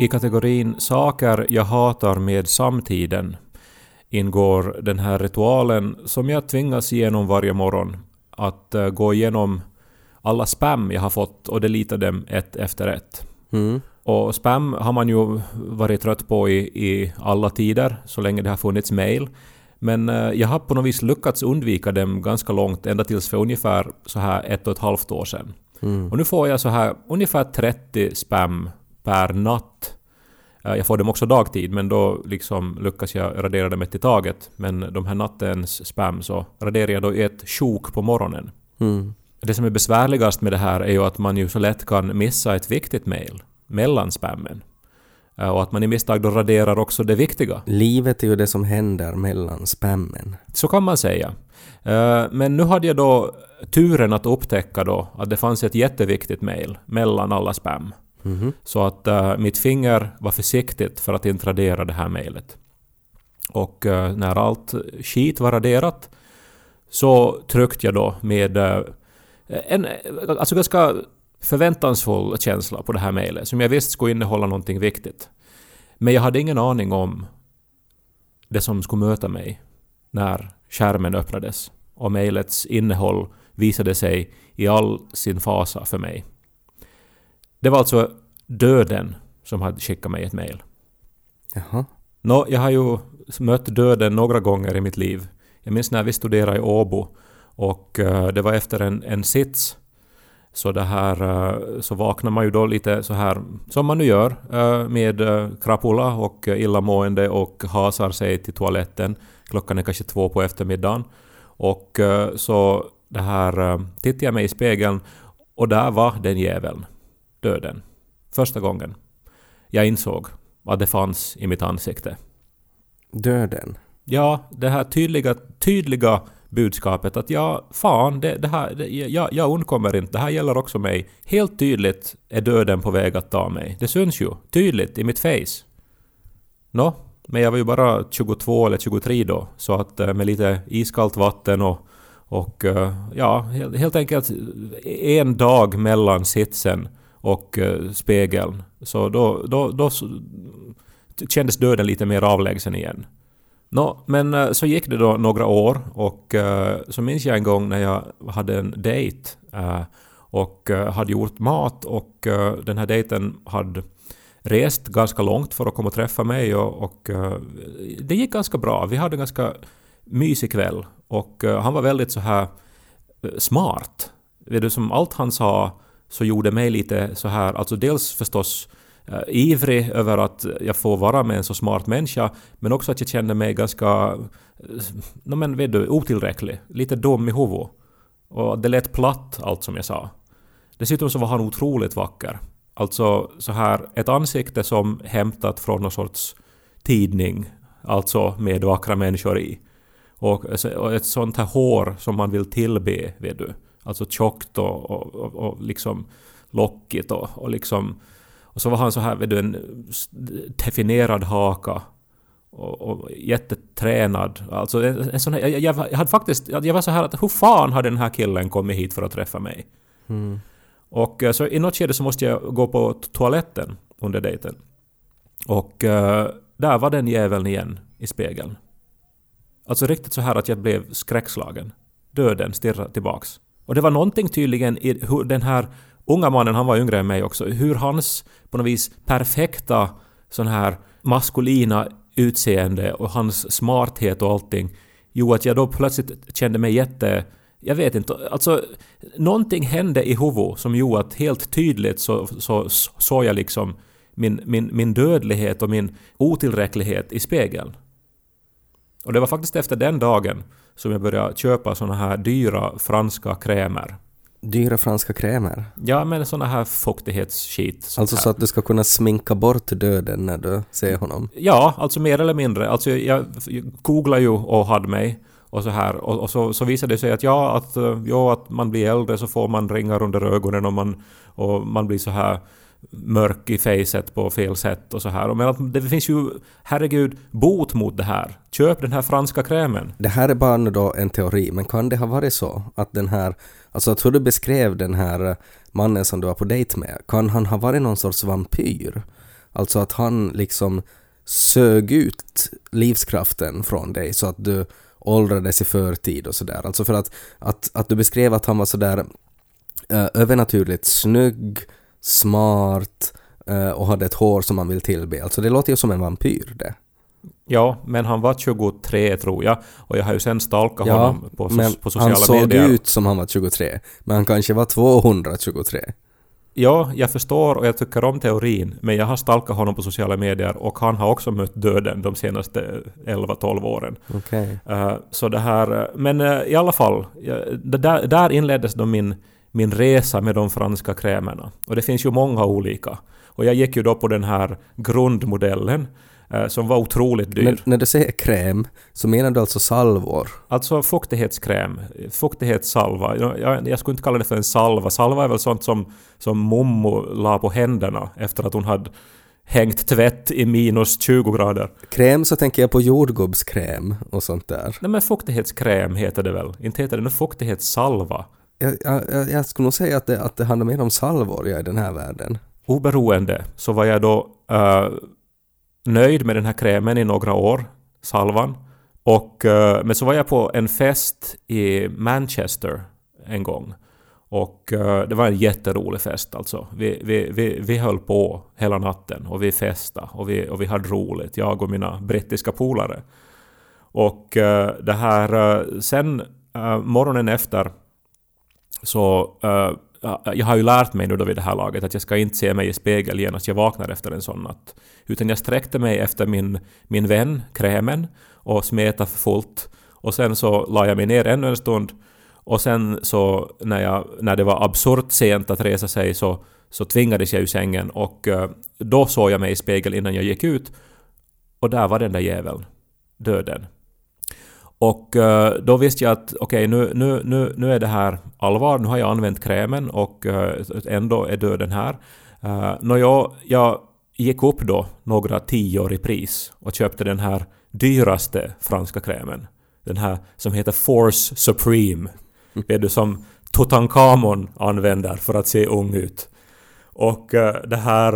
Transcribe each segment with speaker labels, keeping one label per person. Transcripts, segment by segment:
Speaker 1: I kategorin saker jag hatar med samtiden ingår den här ritualen som jag tvingas igenom varje morgon. Att eh, gå igenom alla spam jag har fått och delita dem ett efter ett.
Speaker 2: Mm.
Speaker 1: Och spam har man ju varit trött på i, i alla tider, så länge det har funnits mail. Men eh, jag har på något vis lyckats undvika dem ganska långt, ända tills för ungefär så här ett och ett halvt år sedan. Och nu får jag så här ungefär 30 spam per natt. Eh, Jag får dem också dagtid, men då liksom lyckas jag radera dem ett i taget. Men de här nattens spam så raderar jag då i ett sjok på morgonen.
Speaker 2: Mm.
Speaker 1: Det som är besvärligast med det här är ju att man ju så lätt kan missa ett viktigt mail mellan spammen. Eh, Och att man i misstag då raderar också det viktiga.
Speaker 2: Livet är ju det som händer mellan spammen.
Speaker 1: Så kan man säga. Eh, Men nu hade jag då turen att upptäcka då att det fanns ett jätteviktigt mail mellan alla spam. Mhm. Så att uh, mitt finger var försiktigt för att inte radera det här mejlet. Och uh, när allt skit var raderat så tryckte jag då med uh, en alltså ganska förväntansfull känsla på det här mejlet som jag visste skulle innehålla någonting viktigt. Men jag hade ingen aning om det som skulle möta mig när skärmen öppnades och mejlets innehåll visade sig i all sin fasa för mig. Det var alltså döden som hade skickat mig ett mejl.
Speaker 2: Jaha.
Speaker 1: Nå, jag har ju mött döden några gånger i mitt liv. Jag minns när vi studerade i Åbo och eh, det var efter en, en sits så det här eh, så vaknar man ju då lite så här som man nu gör eh, med krapula och illamående och hasar sig till toaletten. Klockan är kanske två på eftermiddagen. Och så det här tittar jag mig i spegeln och där var den jäveln. Döden. Första gången. Jag insåg vad det fanns i mitt ansikte.
Speaker 2: Döden.
Speaker 1: Ja, det här tydliga, tydliga budskapet att ja, fan, det, det här, det, jag, jag undkommer inte, det här gäller också mig. Helt tydligt är döden på väg att ta mig. Det syns ju, tydligt, i mitt face. Nå, men jag var ju bara 22 eller 23 då, så att eh, med lite iskallt vatten och, och eh, ja, helt, helt enkelt en dag mellan sitsen och eh, spegeln. Så då, då, då kändes döden lite mer avlägsen igen. Nå, men eh, så gick det då några år och eh, så minns jag en gång när jag hade en dejt och hade gjort mat och den här dejten hade rest ganska långt för att komma och träffa mig och, och det gick ganska bra. Vi hade en ganska mysig kväll och han var väldigt så här smart. Vet du, som allt han sa så gjorde mig lite så här, alltså dels förstås eh, ivrig över att jag får vara med en så smart människa, men också att jag kände mig ganska, eh, no, men vet du, otillräcklig, lite dum i huvudet. Och det lät platt allt som jag sa. Dessutom så var han otroligt vacker. Alltså så här, ett ansikte som hämtat från någon sorts tidning, alltså med vackra människor i. Och, och ett sånt här hår som man vill tillbe, vet du. Alltså tjockt och, och, och, och liksom lockigt och, och liksom... Och så var han så här, vet du, en definierad haka. Och, och jättetränad. Alltså en, en sån här, jag, jag, hade faktiskt... Jag var så här att hur fan har den här killen kommit hit för att träffa mig? Och eh, så i något skede så måste jag gå på to- toaletten under dejten. Och eh, där var den jäveln igen i spegeln. Alltså riktigt så här att jag blev skräckslagen. Döden stirrade tillbaks. Och det var någonting tydligen i hur den här unga mannen, han var yngre än mig också, hur hans på något vis perfekta sån här maskulina utseende och hans smarthet och allting gjorde att jag då plötsligt kände mig jätte... Jag vet inte, alltså någonting hände i huvudet som gjorde att helt tydligt så, så, så såg jag liksom min, min, min dödlighet och min otillräcklighet i spegeln. Och det var faktiskt efter den dagen som jag började köpa såna här dyra franska krämer.
Speaker 2: Dyra franska krämer.
Speaker 1: Ja, men såna här fuktighetsskit.
Speaker 2: Alltså
Speaker 1: här.
Speaker 2: så att du ska kunna sminka bort döden när du ser honom.
Speaker 1: Ja, alltså mer eller mindre. Alltså jag, jag googlade ju och hade mig och så här och, och så, så visade det sig att ja, att, eh, ja, att man blir äldre så får man ringar under ögonen och man, och man blir så här mörk i facet på fel sätt och så här. Men det finns ju, herregud, bot mot det här. Köp den här franska krämen.
Speaker 2: Det här är bara nu då en teori, men kan det ha varit så att den här, alltså att hur du beskrev den här eh, mannen som du var på dejt med, kan han ha varit någon sorts vampyr? Alltså att han liksom sög ut livskraften från dig så att du åldrades i förtid och sådär. Alltså för att, att, att du beskrev att han var sådär uh, övernaturligt snygg, smart eh, och hade ett hår som man vill tillbe. Alltså det låter ju som en vampyr det.
Speaker 1: Ja, men han var 23 tror jag och jag har ju sen stalkat
Speaker 2: Ja,
Speaker 1: honom på,
Speaker 2: men
Speaker 1: på sociala
Speaker 2: han såg
Speaker 1: medier.
Speaker 2: ut som han var 23, men han kanske var 223.
Speaker 1: Ja, jag förstår och jag tycker om teorin, men jag har stalkat honom på sociala medier och han har också mött döden de senaste 11-12 åren.
Speaker 2: Okej.
Speaker 1: Eh, så det här, eh, men eh, i alla fall, det där, där inleddes då min, min resa med de franska krämerna. Och det finns ju många olika. Och jag gick ju då på den här grundmodellen eh, som var otroligt dyr.
Speaker 2: Men när du säger kräm, så menar du alltså salvor?
Speaker 1: Alltså fuktighetskräm, fuktighetssalva. Jag, jag skulle inte kalla det för en salva. Salva är väl sånt som, som mommo la på händerna efter att hon hade hängt tvätt i minus 20 grader.
Speaker 2: Kräm så tänker jag på jordgubbskräm och sånt där.
Speaker 1: Nej men fuktighetskräm heter det väl? Inte heter det nu fuktighetssalva?
Speaker 2: Jag, jag, jag- skulle nog säga att det, att det handlar mer om salvorja i den här världen.
Speaker 1: Oberoende så var jag då uh, nöjd med den här krämen i några år, salvan. Och, uh, men så var jag på en fest i Manchester en gång. Och uh, det var en jätterolig fest alltså. Vi, vi, vi, vi höll på hela natten och vi festade och vi, och vi hade roligt, jag och mina brittiska polare. Och det här, sen morgonen efter så uh, jag har ju lärt mig nu då vid det här laget att jag ska inte se mig i spegel genast jag vaknar efter en sån natt. Utan jag sträckte mig efter min, min vän, krämen, och smeta för fullt. Och sen så la jag mig ner ännu en stund. Och sen så när, jag, när det var absurt sent att resa sig så, så tvingades jag ur sängen och uh, då såg jag mig i spegel innan jag gick ut. Och där var den där jäveln. Döden. Och eh, då visste jag att okej, nu, nu, nu, nu är det här allvar, nu har jag använt krämen och eh, ändå är döden här. Eh, Nåja, jag, gick upp då några tior i pris och köpte den här dyraste franska krämen. Den här som heter Force Supreme. Vet du, som Tutankhamon använder för att se ung ut. Och det här...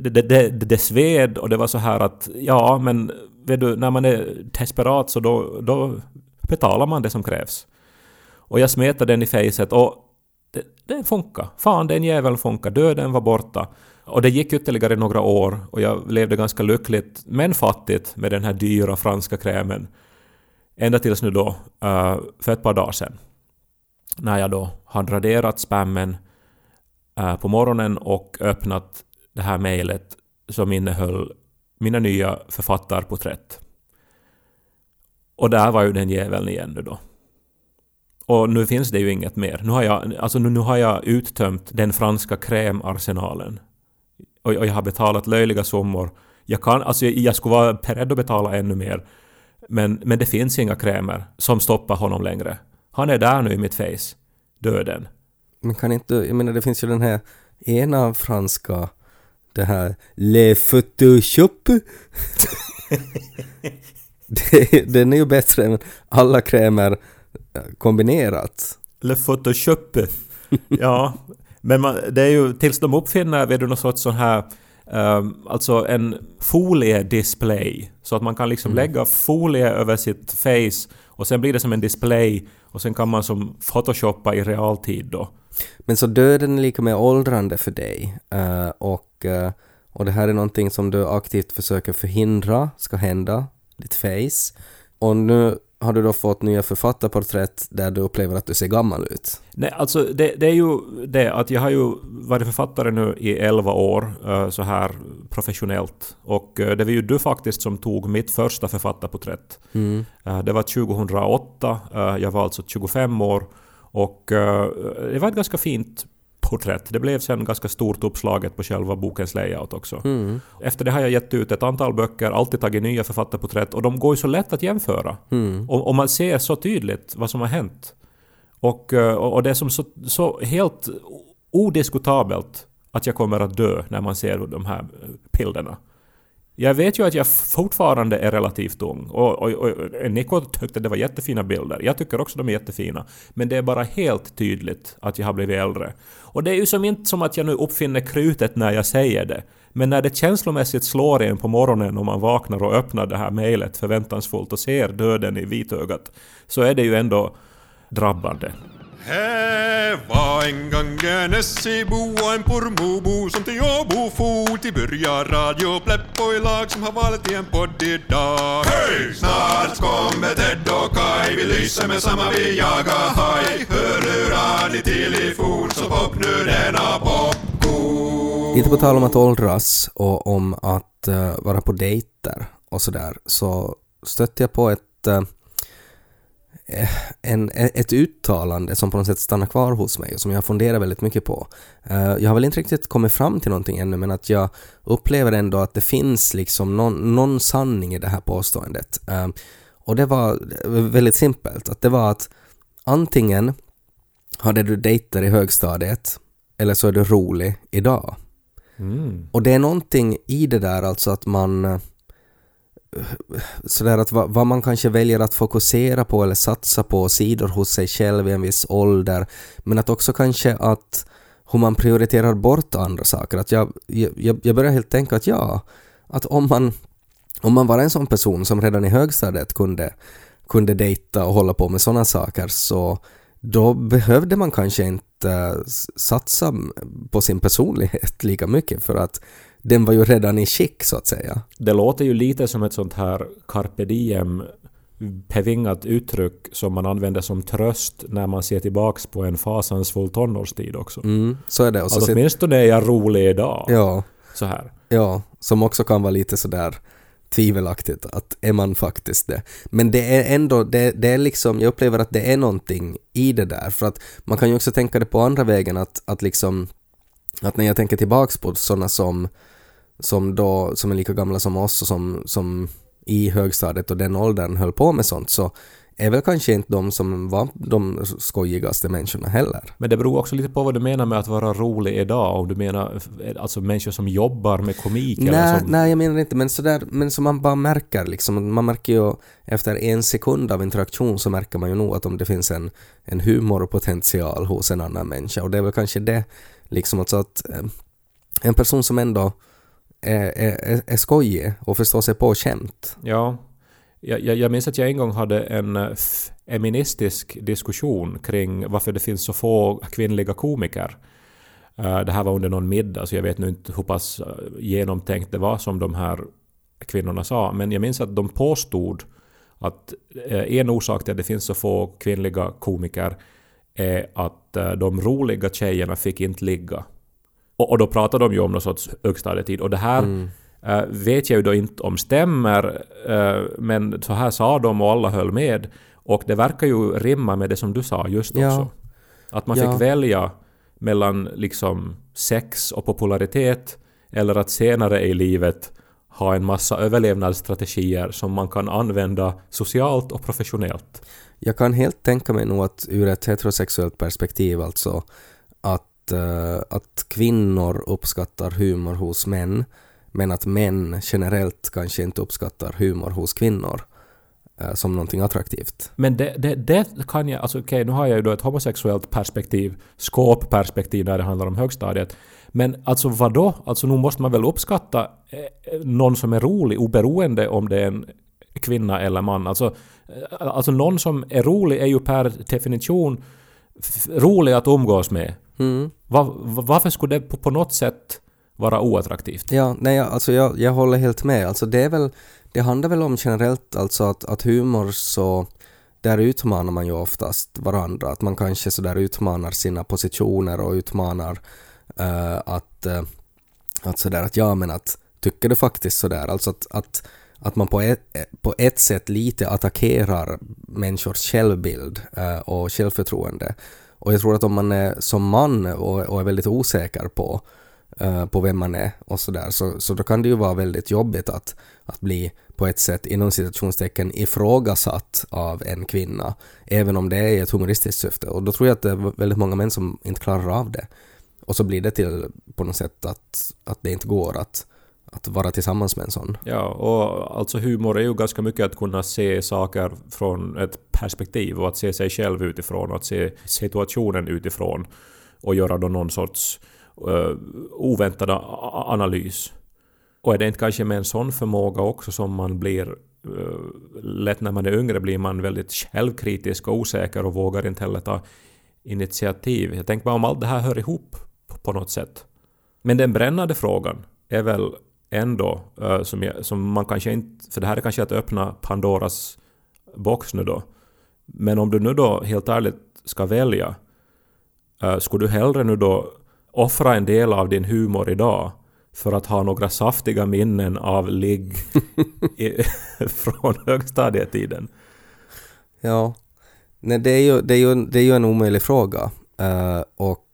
Speaker 1: det, det, det, det sved och det var så här att ja, men vet du, när man är desperat så då, då betalar man det som krävs. Och jag smetade den i facet och det, det funkar. Fan, den jäveln funkar. Döden var borta. Och det gick ytterligare några år och jag levde ganska lyckligt, men fattigt, med den här dyra franska krämen. Ända tills nu då, eh, för ett par dagar sedan. När jag då hade raderat spammen eh, på morgonen och öppnat det här mejlet som innehöll mina nya författarporträtt. Och där var ju den jäveln igen nu då. Och nu finns det ju inget mer. Nu har jag, alltså nu, nu har jag uttömt den franska krämarsenalen. Och, och jag har betalat löjliga summor. Jag kan, alltså jag, jag skulle vara beredd att betala ännu mer. Men, men det finns inga krämer som stoppar honom längre. Han är där nu i mitt face. Döden.
Speaker 2: Men kan inte, jag menar det finns ju den här ena franska, det här Le Photoshop. det, den är ju bättre än alla krämer eh, kombinerat.
Speaker 1: Le Photoshop. ja, men man, det är ju tills de uppfinner vet du, någon sorts sån här ehm, alltså en foliedisplay. Så att man kan liksom lägga folie över sitt face och sen blir det som en display och sen kan man som photoshoppa i realtid då.
Speaker 2: Men så döden är lika med åldrande för dig eh, och, eh, och det här är någonting som du aktivt försöker förhindra ska hända, ditt face. Och nu har du då fått nya författarporträtt där du upplever att du ser gammal ut.
Speaker 1: Nej, alltså det, det är ju det att jag har ju varit författare nu i 11 år eh, så här professionellt. Och eh, det var ju du faktiskt som tog mitt första författarporträtt.
Speaker 2: Mm.
Speaker 1: Det var 2008, eh, jag var alltså 25 år Och det var ett ganska fint porträtt. Det blev sen ganska stort uppslaget på själva bokens layout också.
Speaker 2: Mm.
Speaker 1: Efter det har jag gett ut ett antal böcker, alltid tagit nya författarporträtt och de går ju så lätt att jämföra.
Speaker 2: Mm.
Speaker 1: Och, och man ser så tydligt vad som har hänt. Och, eh, och och det är som så, så helt odiskutabelt att jag kommer att dö när man ser de här bilderna. Jag vet ju att jag fortfarande är relativt ung och, och, och Nico tyckte det var jättefina bilder. Jag tycker också de är jättefina. Men det är bara helt tydligt att jag har blivit äldre. Och det är ju som inte som att jag nu uppfinner krutet när jag säger det. Men när det känslomässigt slår en på morgonen och man vaknar och öppnar det här mejlet förväntansfullt och ser döden i vitögat så är det ju ändå drabbande.
Speaker 3: Här var en gång en Essebo och en Pormobo som till Åbo for till börja radio Pleppo i lag som har valt i en podd idag. Hej! Snart kommer Ted och Kai, vi lyser med samma vi jagar haj. Hörlurar ni till i fort så pop nu denna popcorn.
Speaker 2: Lite på tal om att åldras och om att eh, vara på dejter och sådär så stötte jag på ett, eh, en, ett uttalande som på något sätt stannar kvar hos mig och som jag funderar väldigt mycket på. Eh, jag har väl inte riktigt kommit fram till någonting ännu men att jag upplever ändå att det finns liksom någon, någon sanning i det här påståendet. Eh, och det var väldigt simpelt, att det var att antingen hade du dejter i högstadiet eller så är du rolig idag.
Speaker 1: Mm.
Speaker 2: Och det är någonting i det där alltså att man eh, sådär att vad, vad man kanske väljer att fokusera på eller satsa på sidor hos sig själv i en viss ålder men att också kanske att hur man prioriterar bort andra saker. Att jag, jag, jag börjar helt tänka att ja, att om man, om man var en sån person som redan i högstadiet kunde, kunde dejta och hålla på med sådana saker så då behövde man kanske inte satsa på sin personlighet lika mycket för att den var ju redan i skick så att säga.
Speaker 1: Det låter ju lite som ett sånt här carpe diem bevingat uttryck som man använder som tröst när man ser tillbaks på en fasansfull tonårstid också.
Speaker 2: Mm, så är det. Och så
Speaker 1: Alltså åtminstone är jag rolig idag.
Speaker 2: ja,
Speaker 1: Så här.
Speaker 2: ja, som också kan vara lite sådär tvivelaktigt att är man faktiskt det. Men det är ändå, det, det är liksom, jag upplever att det är någonting i det där för att man kan ju också tänka det på andra vägen att, att liksom att när jag tänker tillbaks på sådana som som då, som är lika gamla som oss och som, som i högstadiet och den åldern höll på med sånt så är väl kanske inte de som var de skojigaste människorna heller.
Speaker 1: Men det beror också lite på vad du menar med att vara rolig idag. Om du menar alltså människor som jobbar med komik eller
Speaker 2: Nej,
Speaker 1: som...
Speaker 2: nej, jag menar inte, men sådär, men som man bara märker liksom, man märker ju efter en sekund av interaktion så märker man ju nog att om det finns en, en humorpotential hos en annan människa och det är väl kanske det, liksom alltså att eh, en person som ändå är, är, är skojig och förstår sig på skämt.
Speaker 1: Ja. Jag, jag, jag minns att jag en gång hade en eh, feministisk diskussion kring varför det finns så få kvinnliga komiker. Eh, det här var under någon middag, så jag vet nu inte hur pass eh, genomtänkt det var som de här kvinnorna sa. Men jag minns att de påstod att en orsak till att det finns så få kvinnliga komiker är att de roliga tjejerna fick inte ligga. Och, och då pratade de ju om någon sorts högstadietid. Och det här
Speaker 2: Mm.
Speaker 1: eh, vet jag ju då inte om stämmer, eh, men så här sa de och alla höll med. Och det verkar ju rimma med det som du sa just
Speaker 2: Ja.
Speaker 1: också. Att man
Speaker 2: Ja.
Speaker 1: fick välja mellan liksom sex och popularitet eller att senare i livet ha en massa överlevnadsstrategier som man kan använda socialt och professionellt.
Speaker 2: Jag kan helt tänka mig nog att ur ett heterosexuellt perspektiv alltså att, eh, att kvinnor uppskattar humor hos män men att män generellt kanske inte uppskattar humor hos kvinnor eh, som någonting attraktivt.
Speaker 1: Men det, det, det kan jag... Alltså okej, nu har jag ju då ett homosexuellt perspektiv, skåpperspektiv när det handlar om högstadiet. Men alltså vadå? Alltså nu måste man väl uppskatta eh, någon som är rolig oberoende om det är en kvinna eller man. Alltså, eh, alltså någon som är rolig är ju per definition rolig att umgås med.
Speaker 2: Mm.
Speaker 1: Va, va, varför skulle det på, på något sätt vara oattraktivt?
Speaker 2: Ja, nej, alltså jag, jag håller helt med. Alltså det är väl, det handlar väl om generellt alltså att, att humor så där utmanar man ju oftast varandra. Att man kanske så där utmanar sina positioner och utmanar eh, att, uh, att sådär att ja men att tycker du faktiskt sådär, alltså att, att, att man på ett, på ett sätt lite attackerar människors självbild eh, och självförtroende och jag tror att om man är som man och, och är väldigt osäker på, uh, på vem man är och sådär, så, så då kan det ju vara väldigt jobbigt att, att bli på ett sätt inom citationstecken ifrågasatt av en kvinna, även om det är i ett humoristiskt syfte. Och då tror jag att det är väldigt många män som inte klarar av det. Och så blir det till på något sätt att, att det inte går att, att vara tillsammans med en sån.
Speaker 1: Ja, och alltså humor är ju ganska mycket att kunna se saker från ett perspektiv och att se sig själv utifrån och att se situationen utifrån och göra då någon sorts uh, oväntad analys. Och är det inte kanske med en sån förmåga också som man blir uh, lätt när man är yngre blir man väldigt självkritisk och osäker och vågar inte heller ta initiativ. Jag tänker bara om allt det här hör ihop på något sätt. Men den brännande frågan är väl ändå, uh, som, jag, som man kanske inte... För det här är kanske att öppna Pandoras box nu då. Men om du nu då helt ärligt ska välja, uh, skulle du hellre nu då offra en del av din humor idag för att ha några saftiga minnen av ligg i, från högstadietiden?
Speaker 2: Ja. Nej, det är ju, det är ju, det är ju en omöjlig fråga. Eh, och eh,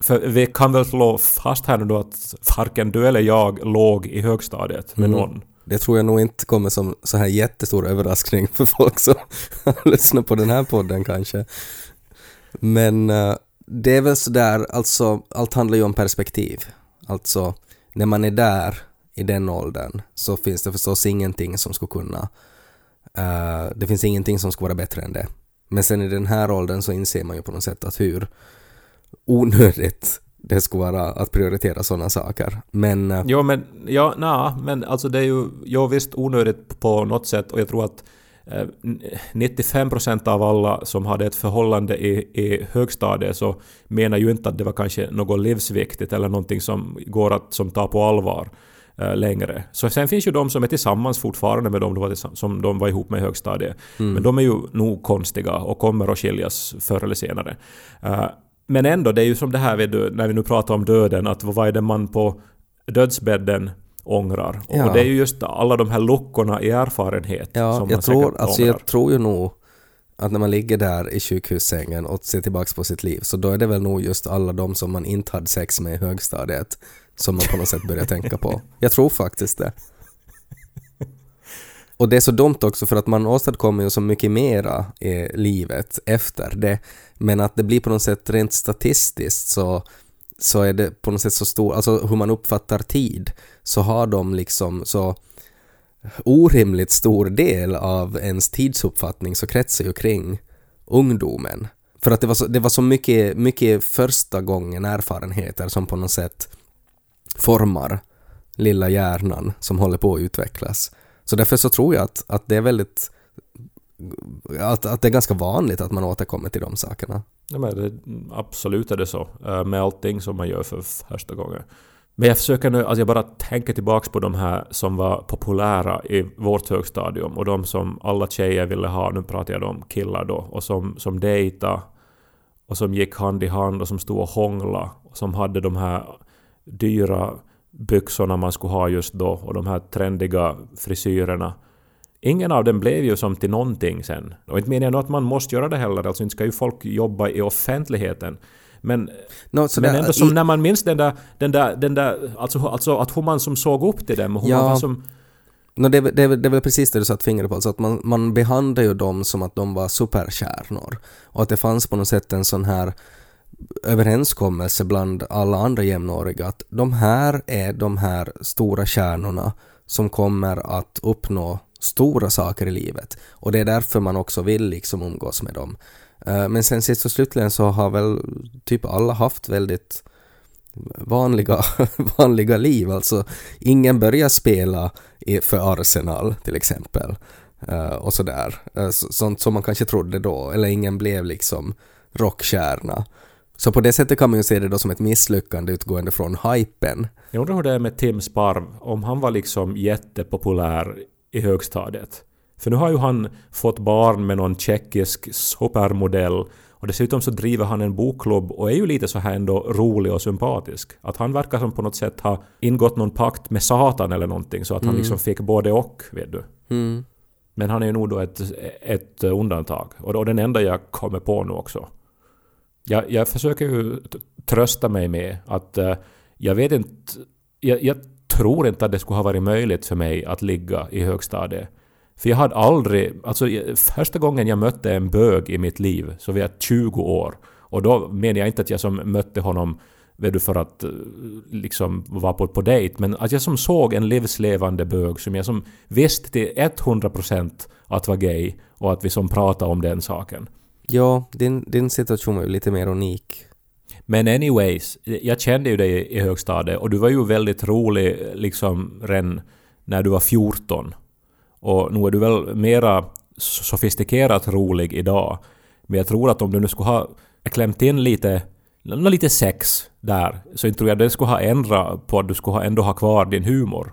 Speaker 1: För vi kan väl slå fast här nu då att varken du eller jag låg i högstadiet med
Speaker 2: Mm.
Speaker 1: någon.
Speaker 2: det tror jag nog inte kommer som så här jättestor överraskning för folk som lyssnar på den här podden kanske. Men eh, det är väl sådär, alltså allt handlar ju om perspektiv. Alltså när man är där i den åldern så finns det förstås ingenting som skulle kunna, eh, det finns ingenting som ska vara bättre än det. Men sen i den här åldern så inser man ju på något sätt att hur onödigt det skulle vara att prioritera sådana saker. Men eh,
Speaker 1: Jo men, ja, na, men alltså det är ju, jo visst onödigt på något sätt och jag tror att eh, 95% av alla som hade ett förhållande i, i högstadiet så menar ju inte att det var kanske något livsviktigt eller någonting som går att som tar på allvar eh, längre. Så sen finns ju de som är tillsammans fortfarande med de de var tillsammans, som de var ihop med i högstadiet. Men de är ju nog konstiga och kommer att skiljas förr eller senare. Eh, men ändå, det är ju som det här du, när vi nu pratar om döden, att vad är det man på dödsbädden ångrar?
Speaker 2: Ja.
Speaker 1: Och det är ju just alla de här luckorna i erfarenhet
Speaker 2: Ja,
Speaker 1: som man
Speaker 2: jag tror,
Speaker 1: säkert
Speaker 2: alltså
Speaker 1: ångrar.
Speaker 2: jag tror ju nog att när man ligger där i sjukhussängen och ser tillbaks på sitt liv så då är det väl nog just alla de som man inte hade sex med i högstadiet som man på något sätt börjar tänka på. Jag tror faktiskt det. Och det är så dumt också för att man åstadkommer ju så mycket mera i livet efter det. Men att det blir på något sätt rent statistiskt så, så är det på något sätt så stor, alltså hur man uppfattar tid, så har de liksom så orimligt stor del av ens tidsuppfattning så kretsar ju kring ungdomen. För att det var så, det var så mycket, mycket första gången erfarenheter som på något sätt formar lilla hjärnan som håller på att utvecklas. Så därför så tror jag att, att det är väldigt att, att det är ganska vanligt att man återkommer till de sakerna.
Speaker 1: Ja, men det, absolut är det så. Eh, med allting som man gör för första gången. Men jag försöker nu, alltså jag bara tänker tillbaks på de här som var populära i vårt högstadium och de som alla tjejer ville ha, nu pratar jag om killar då, och som, som dejta och som gick hand i hand och som stod och hångla och som hade de här dyra byxorna man skulle ha just då och de här trendiga frisyrerna. Ingen av dem blev ju som till någonting sen. Och inte menar jag att man måste göra det heller, alltså inte ska ju folk jobba i offentligheten. Men,
Speaker 2: Nå, så
Speaker 1: men ändå som
Speaker 2: i-
Speaker 1: när man minns den där, den där, den där alltså, alltså att hur man som såg upp till dem och hur
Speaker 2: Ja.
Speaker 1: man var som...
Speaker 2: No, det, det, det är väl precis det du satt fingret på, alltså att man, man behandlar ju dem som att de var superstjärnor. Och att det fanns på något sätt en sån här överenskommelse bland alla andra jämnåriga att de här är de här stora stjärnorna som kommer att uppnå stora saker i livet. Och det är därför man också vill liksom umgås med dem. Eh, men sen sist och slutligen så har väl typ alla haft väldigt vanliga, vanliga liv. Alltså ingen börjar spela för Arsenal till exempel. Eh, och sådär. Eh, sånt som man kanske trodde då. Eller ingen blev liksom rockstjärna. Så på det sättet kan man ju se det då som ett misslyckande utgående från hypen.
Speaker 1: Jag undrar hur det är med Tim Sparv, om han var liksom jättepopulär i högstadiet. För nu har ju han fått barn med någon tjeckisk supermodell och dessutom så driver han en bokklubb och är ju lite så här ändå rolig och sympatisk. Att han verkar som på något sätt ha ingått någon pakt med Satan eller någonting så att han liksom fick både och, vet du.
Speaker 2: Mm.
Speaker 1: Men han är ju nog då ett, ett undantag. Och, och den enda jag kommer på nu också. Jag, jag försöker ju trösta mig med att uh, jag vet inte... Jag, jag tror inte att det skulle ha varit möjligt för mig att ligga i högstadiet. För jag hade aldrig... Alltså första gången jag mötte en bög i mitt liv så var jag 20 år. Och då menar jag inte att jag som mötte honom vet du, för att eh, liksom vara på, på dejt, men att jag som såg en livslevande bög som jag som visste till 100% att var gay och att vi som pratade om den saken.
Speaker 2: Ja, din, din situation var ju lite mer unik.
Speaker 1: Men anyways, jag kände ju dig i högstadiet och du var ju väldigt rolig liksom redan när du var 14. Och nu är du väl mera sofistikerat rolig idag. Men jag tror att om du nu skulle ha klämt in lite, lite sex där, så jag tror jag det skulle ha ändrat på att du skulle ha ändå ha kvar din humor.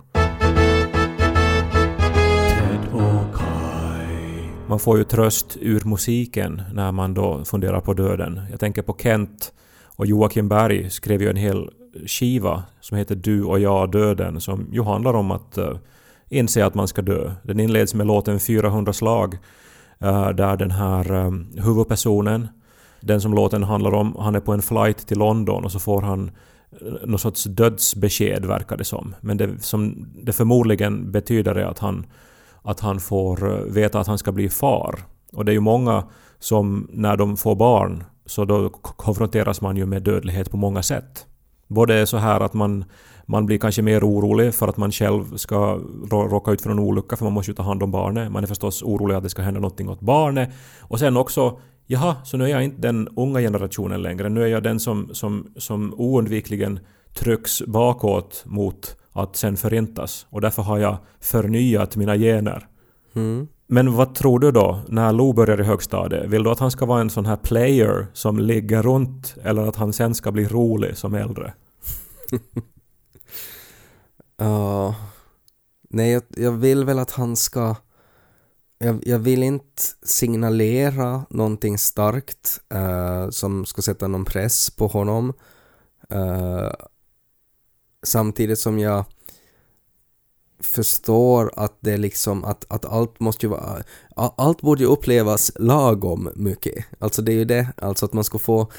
Speaker 1: Man får ju tröst ur musiken när man då funderar på döden. Jag tänker på Kent och Joakim Berg skrev ju en hel skiva som heter Du och jag döden som ju handlar om att uh, inse att man ska dö. Den inleds med låten 400 slag eh, där den här um, huvudpersonen, den som låten handlar om, han är på en flight till London och så får han någon sorts dödsbesked verkar det som. Men det som det förmodligen betyder är att han att han får eh, veta att han ska bli far. Och det är ju många som när de får barn så då konfronteras man ju med dödlighet på många sätt. Både så här att man, man blir kanske mer orolig för att man själv ska råka ut för en olycka för man måste ju ta hand om barnet. Man är förstås orolig att det ska hända någonting åt barnet. Och sen också Jaha, så nu är jag inte den unga generationen längre. Nu är jag den som, som, som oundvikligen trycks bakåt mot att sen förintas. Och därför har jag förnyat mina gener.
Speaker 2: Mm.
Speaker 1: Men vad tror du då när Lo börjar i högstadiet? Vill du att han ska vara en sån här player som ligger runt eller att han sen ska bli rolig som äldre?
Speaker 2: Ja. nej, jag, jag vill väl att han ska... Jag, jag vill inte signalera någonting starkt eh, som ska sätta någon press på honom. Eh, samtidigt som jag förstår att det är liksom att, att allt måste ju vara, allt borde ju upplevas lagom mycket. Alltså det är ju det, alltså att man ska få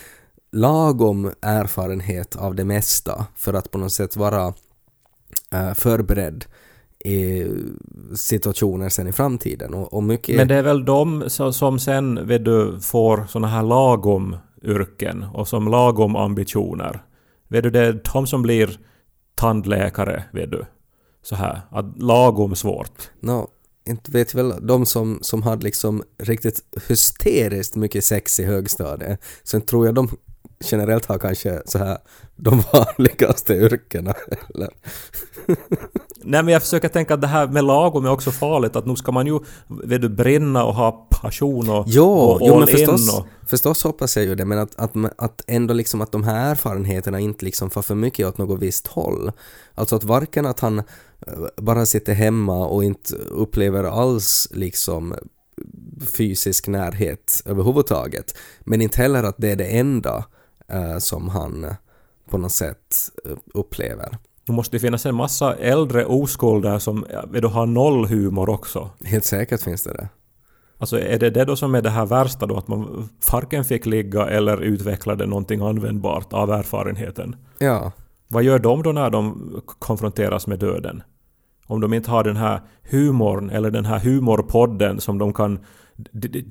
Speaker 2: lagom erfarenhet av det mesta för att på något sätt vara eh, förberedd i situationer sen i framtiden och, och mycket...
Speaker 1: Men det är väl de som, som sen vet du, får såna här lagom yrken och som lagom ambitioner. Vet du, det är de som blir tandläkare, vet du. Så här, att lagom svårt.
Speaker 2: Nå, inte vet väl de som, som hade liksom riktigt hysteriskt mycket sex i högstadiet. Sen tror jag de generellt har kanske så här de vanligaste yrkena. Eller?
Speaker 1: Nej men jag försöker tänka att det här med lagom är också farligt. Att nu ska man ju vet du, brinna och ha passion och,
Speaker 2: Jo,
Speaker 1: och
Speaker 2: jo men förstås,
Speaker 1: och...
Speaker 2: förstås hoppas jag ju det, men att, att, att ändå liksom att de här erfarenheterna inte liksom får för mycket åt något visst håll. Alltså att varken att han eh, bara sitter hemma och inte upplever alls liksom fysisk närhet överhuvudtaget, men inte heller att det är det enda eh, som han på något sätt eh, upplever.
Speaker 1: Det måste ju finnas en massa äldre oskulder som du, har noll humor också.
Speaker 2: Helt säkert finns det det.
Speaker 1: Alltså är det det då som är det här värsta då? Att man varken fick ligga eller utvecklade någonting användbart av erfarenheten?
Speaker 2: Ja,
Speaker 1: Vad gör de då när de konfronteras med döden? Om de inte har den här humorn eller den här humorpodden som de kan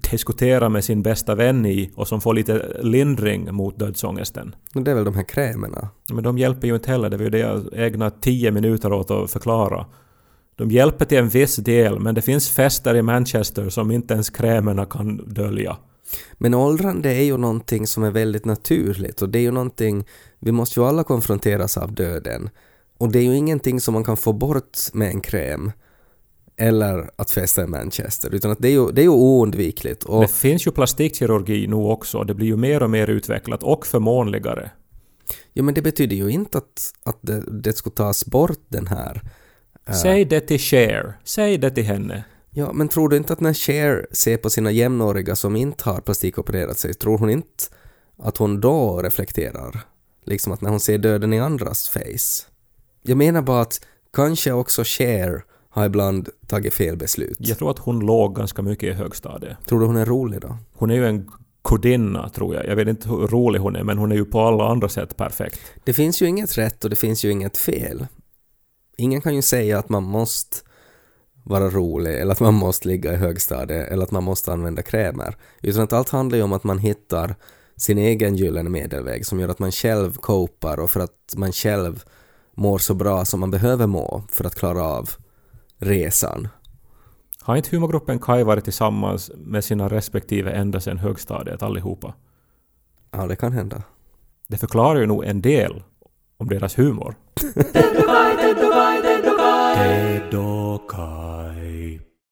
Speaker 1: diskutera med sin bästa vän i och som får lite lindring mot dödsångesten.
Speaker 2: men det är väl de här krämerna.
Speaker 1: Men de hjälper ju inte heller, det var ju det jag ägnade tio minuter åt att förklara. De hjälper till en viss del, men det finns fester i Manchester som inte ens krämerna kan dölja.
Speaker 2: Men åldrande är ju någonting som är väldigt naturligt och det är ju någonting, vi måste ju alla konfronteras av döden. Och det är ju ingenting som man kan få bort med en kräm eller att festa i Manchester, utan att det är ju, det är ju oundvikligt. Och,
Speaker 1: Det finns ju plastikkirurgi nu också, det blir ju mer och mer utvecklat och förmånligare.
Speaker 2: ja, men det betyder ju inte att, att det, det ska tas bort den här eh,
Speaker 1: Säg det till Cher, säg det till henne.
Speaker 2: Ja, men tror du inte att när Cher ser på sina jämnåriga som inte har plastikopererat sig, tror hon inte att hon då reflekterar? Liksom att när hon ser döden i andras face. Jag menar bara att kanske också Cher har ibland tagit fel beslut.
Speaker 1: Jag tror att hon låg ganska mycket i högstadiet.
Speaker 2: Tror du hon är rolig då?
Speaker 1: Hon är ju en kodinna, tror jag. Jag vet inte hur rolig hon är, men hon är ju på alla andra sätt perfekt.
Speaker 2: Det finns ju inget rätt och det finns ju inget fel. Ingen kan ju säga att man måste vara rolig eller att man måste ligga i högstadiet eller att man måste använda krämer. Utan att allt handlar ju om att man hittar sin egen gyllene medelväg som gör att man själv copar och för att man själv mår så bra som man behöver må för att klara av resan.
Speaker 1: Har inte humorgruppen Kai varit tillsammans med sina respektive ända sedan högstadiet allihopa?
Speaker 2: Ja, det kan hända.
Speaker 1: Det förklarar ju nog en del om deras humor.